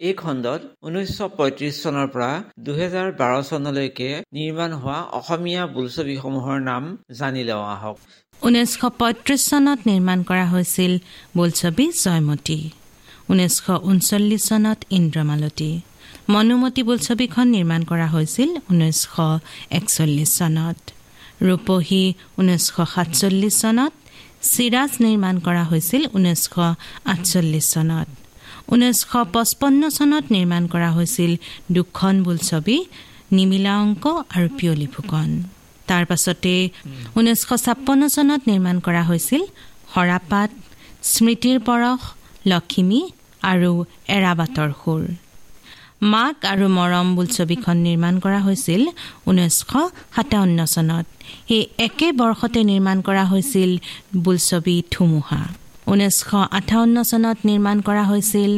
এই খণ্ডত ঊনৈছশ পঁয়ত্ৰিশ চনৰ পৰা দুহেজাৰ বাৰ চনলৈকে নিৰ্মাণ হোৱা অসমীয়া বোলছবিসমূহৰ নাম জানি লওঁ আহক। ঊনৈছশ পঁয়ত্ৰিশ চনত নিৰ্মাণ কৰা হৈছিল বোলছবি জয়মতী। ঊনৈছশ ঊনচল্লিছ চনত ইন্দ্ৰমালতী। মনুমতী বোলছবিখন নিৰ্মাণ কৰা হৈছিল ঊনৈছশ একচল্লিছ চনত। ৰূপহী ঊনৈছশ সাতচল্লিছ চনত চিৰাজ নিৰ্মাণ কৰা হৈছিল ঊনৈছশ আঠচল্লিছ চনত। ঊনৈছশ পঁচপন্ন চনত নিৰ্মাণ কৰা হৈছিল দুখন বোলছবি নিমিলা অংক আৰু পিয়লি ফুকন। তাৰ পাছতে ঊনৈছশ ছাপন্ন চনত নিৰ্মাণ কৰা হৈছিল সৰাপাত স্মৃতিৰ পৰশ লখিমী আৰু এৰাবাটৰ সুৰ। মাক আৰু মৰম বোলছবিখন নিৰ্মাণ কৰা হৈছিল ঊনৈছশ সাতাৱন্ন চনত। সেই একে বৰ্ষতে নিৰ্মাণ কৰা হৈছিল বোলছবি ধুমুহা। ঊনৈছশ আঠাৱন্ন চনত নিৰ্মাণ কৰা হৈছিল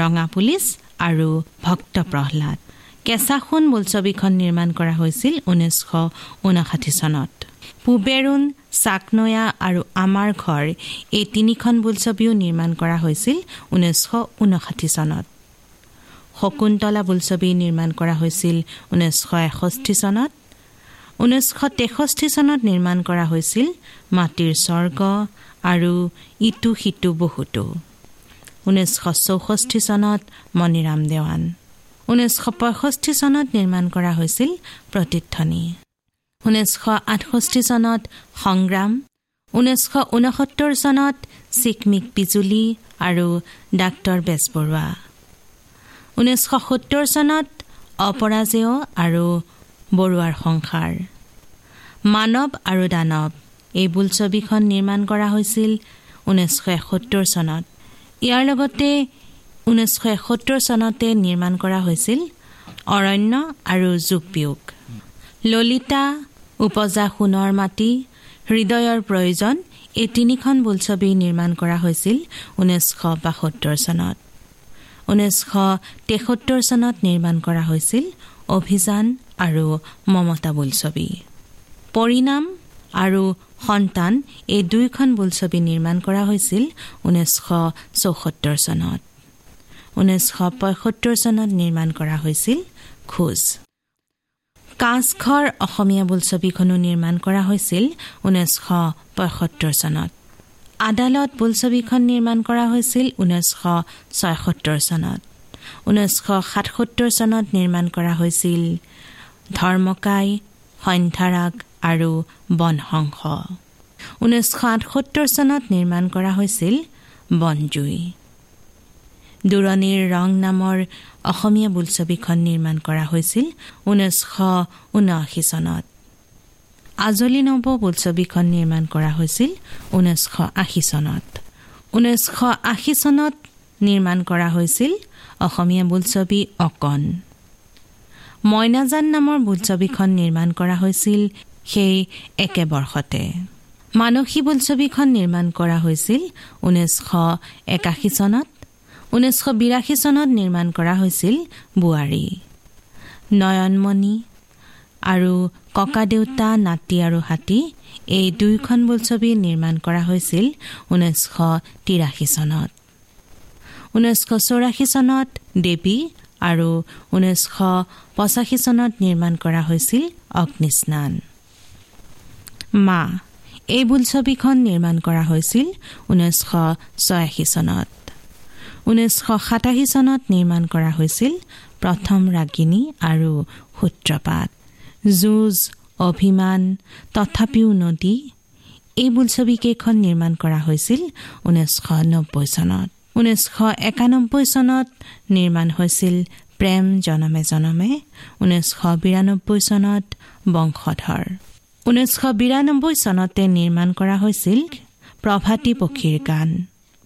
ৰঙা পুলিচ আৰু ভক্ত প্ৰহ্লাদ। কেঁচা সোণ বোলছবিখন নিৰ্মাণ কৰা হৈছিল ঊনৈছশ ঊনষাঠি চনত। পুবেৰুণ চাকনৈয়া আৰু আমাৰ ঘৰ এই তিনিখন বোলছবিও নিৰ্মাণ কৰা হৈছিল ঊনৈছশ ঊনষাঠি চনত। শকুন্তলা বোলছবি নিৰ্মাণ কৰা হৈছিল ঊনৈছশ এষষ্ঠি চনত। ঊনৈছশ তেষষ্ঠি চনত নিৰ্মাণ কৰা হৈছিল মাটিৰ স্বৰ্গ আৰু ইটো সিটো বহুতো। ঊনৈছশ চৌষষ্ঠি চনত মণিৰাম দেৱান। ঊনৈছশ পঁয়ষষ্ঠি চনত নিৰ্মাণ কৰা হৈছিল প্ৰতিধ্বনি। ঊনৈছশ আঠষষ্ঠি চনত সংগ্ৰাম। ঊনৈছশ ঊনসত্তৰ চনত চিকমিক বিজুলী আৰু ডাক্তৰ বেজবৰুৱা। ঊনৈছশ সত্তৰ চনত অপৰাজেয় আৰু বৰুৱাৰ সংসাৰ। মানৱ আৰু দানৱ এই বোলছবিখন নিৰ্মাণ কৰা হৈছিল ঊনৈছশ এসত্তৰ চনত। ইয়াৰ লগতে ঊনৈছশ এসত্তৰ চনতে নিৰ্মাণ কৰা হৈছিল অৰণ্য আৰু যোগ বিয়োগ। ললিতা উপজা সোণৰ মাটি হৃদয়ৰ প্ৰয়োজন এই তিনিখন বোলছবি নিৰ্মাণ কৰা হৈছিল ঊনৈছশ বাসত্তৰ চনত। ঊনৈছশ তেসত্তৰ চনত নিৰ্মাণ কৰা হৈছিল অভিযান আৰু মমতা বোলছবি। পৰিণাম আৰু সন্তান এই দুয়োখন বোলছবি নিৰ্মাণ কৰা হৈছিল ঊনৈছশ চৌসত্তৰ চনত। ঊনৈছশ পঁয়সত্তৰ চনত নিৰ্মাণ কৰা হৈছিল খোজ। কাঁচঘৰ অসমীয়া বোলছবিখনো নিৰ্মাণ কৰা হৈছিল ঊনৈছশ পঁয়সত্তৰ চনত। আদালত বোলছবিখন নিৰ্মাণ কৰা হৈছিল ঊনৈছশ ছয়সত্তৰ চনত। ঊনৈছশ সাতসত্তৰ চনত নিৰ্মাণ কৰা হৈছিল। ধৰ্মকাই সন্ধ্যাৰাগ আৰু বনহংস। ঊনৈছশ আঠসত্তৰ চনত নিৰ্মাণ কৰা হৈছিল বনজুই। দূৰণিৰ ৰং নামৰ অসমীয়া বোলছবিখন নিৰ্মাণ কৰা হৈছিল ঊনৈছশ ঊনাশী চনত। আজলি নৱ বোলছবিখন নিৰ্মাণ কৰা হৈছিল ঊনৈছশ আশী চনত। ঊনৈছশ আশী চনত নিৰ্মাণ কৰা হৈছিল অসমীয়া বোলছবি অকণ। মইনাজান নামৰ বোলছবিখন নিৰ্মাণ কৰা হৈছিল সেই একে বৰ্ষতে। মানসী বোলছবিখন নিৰ্মাণ কৰা হৈছিল ঊনৈছশ একাশী চনত। ঊনৈছশ বিৰাশী চনত নিৰ্মাণ কৰা হৈছিল বোৱাৰী। নয়নমণি আৰু ককাদেউতা নাতি আৰু হাতী এই দুয়োখন বোলছবি নিৰ্মাণ কৰা হৈছিল ঊনৈছশ তিৰাশী চনত। ঊনৈছশ চৌৰাশী চনত দেৱী আৰু ঊনৈছশ পঁচাশী চনত নিৰ্মাণ কৰা হৈছিল অগ্নিস্নান। মা এই বোলছবিখন নিৰ্মাণ কৰা হৈছিল ঊনৈছশ ছয়াশী চনত। ঊনৈছশ সাতাশী চনত নিৰ্মাণ কৰা হৈছিল প্ৰথম ৰাগিনী আৰু সূত্ৰপাত। যুঁজ অভিমান তথাপিও নদী এই বোলছবিকেইখন নিৰ্মাণ কৰা হৈছিল ঊনৈছশ নব্বৈ চনত। ঊনৈছশ একানব্বৈ চনত নিৰ্মাণ হৈছিল প্ৰেম জনমে জনমে ঊনৈছশ বিৰানব্বৈ চনত বংশধৰ। ঊনৈছশ বিৰানব্বৈ চনতে নিৰ্মাণ কৰা হৈছিল প্ৰভাতী পক্ষীৰ গান।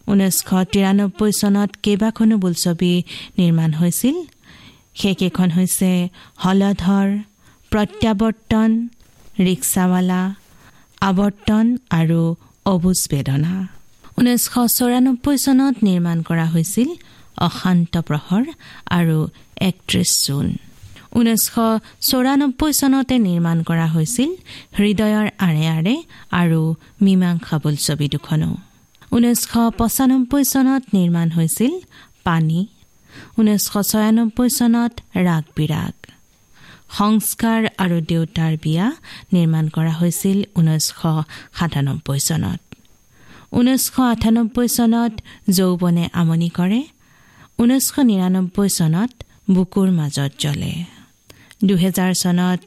ঊনৈছশ তিৰানব্বৈ চনত কেইবাখনো বোলছবি নিৰ্মাণ হৈছিল। সেইকেইখন হৈছে হলধৰ প্ৰত্যাৱৰ্তন ৰিক্সাৱালা আৱৰ্তন আৰু অবুজ বেদনা ঊনৈছশ চৌৰানব্বৈ চনত নিৰ্মাণ কৰা হৈছিল অশান্ত প্ৰহৰ আৰু একত্ৰিছ জুন। ঊনৈছশ চৌৰানব্বৈ চনতে নিৰ্মাণ কৰা হৈছিল হৃদয়ৰ আঁৰে আঁৰে আৰু মীমাংসা বোলছবি দুখনো। ঊনৈছশ পঁচানব্বৈ চনত নিৰ্মাণ হৈছিল পানী। ঊনৈছশ ছয়ানব্বৈ চনত ৰাগ বিৰাগ। সংস্কাৰ আৰু দেউতাৰ বিয়া নিৰ্মাণ কৰা হৈছিল ঊনৈছশ সাতানব্বৈ চনত। ঊনৈছশ আঠানব্বৈ চনত যৌৱনে আমনি কৰে ঊনৈছশ নিৰানব্বৈ চনত বুকুৰ মাজত জ্বলে। দুহেজাৰ চনত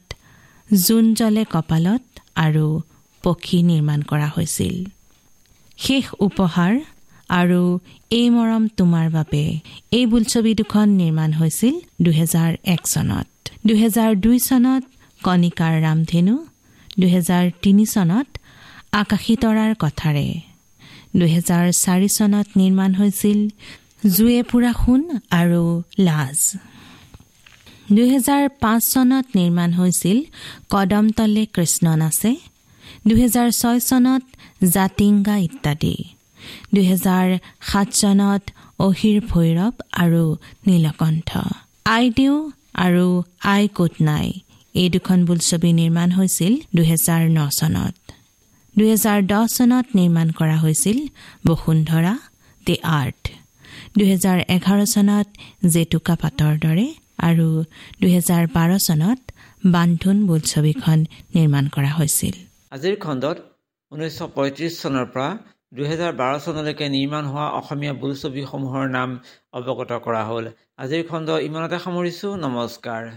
জোন জ্বলে কপালত আৰু পক্ষী নিৰ্মাণ কৰা হৈছিল। শেষ উপহাৰ আৰু এই মৰম তোমাৰ বাবে এই বোলছবি দুখন নিৰ্মাণ হৈছিল দুহেজাৰ এক চনত। দুহেজাৰ দুই চনত কণিকাৰ ৰামধেনু দুহেজাৰ তিনি চনত আকাশী তৰাৰ কথাৰে। দুহেজাৰ চাৰি চনত নিৰ্মাণ হৈছিল জুয়ে পুৰা সোণ আৰু লাজ। দুহেজাৰ পাঁচ চনত নিৰ্মাণ হৈছিল কদমতলে কৃষ্ণ নাচে। দুহেজাৰ ছয় চনত জাতিংগা ইত্যাদি। দুহেজাৰ সাত চনত অহিৰ ভৈৰৱ আৰু নীলকণ্ঠ। আইদেউ আৰু আই কোট নাই এই দুখন বোলছবি নিৰ্মাণ হৈছিল দুহেজাৰ ন চনত। দুহেজাৰ দহ চনত নিৰ্মাণ কৰা হৈছিল বসুন্ধৰা দি আৰ্ট দুহেজাৰ এঘাৰ চনত জেতুকা পাতৰ দৰে আৰু দুহেজাৰ বাৰ চনত বান্ধোন বোলছবিখন নিৰ্মাণ কৰা হৈছিল। আজিৰ খণ্ডত ঊনৈছশ পঁয়ত্ৰিছ চনৰ পৰা দুহেজাৰ বাৰ চনলৈকে নিৰ্মাণ হোৱা অসমীয়া বোলছবিসমূহৰ নাম অৱগত কৰা হ'ল। আজিৰ খণ্ড ইমানতে সামৰিছোঁ। নমস্কাৰ।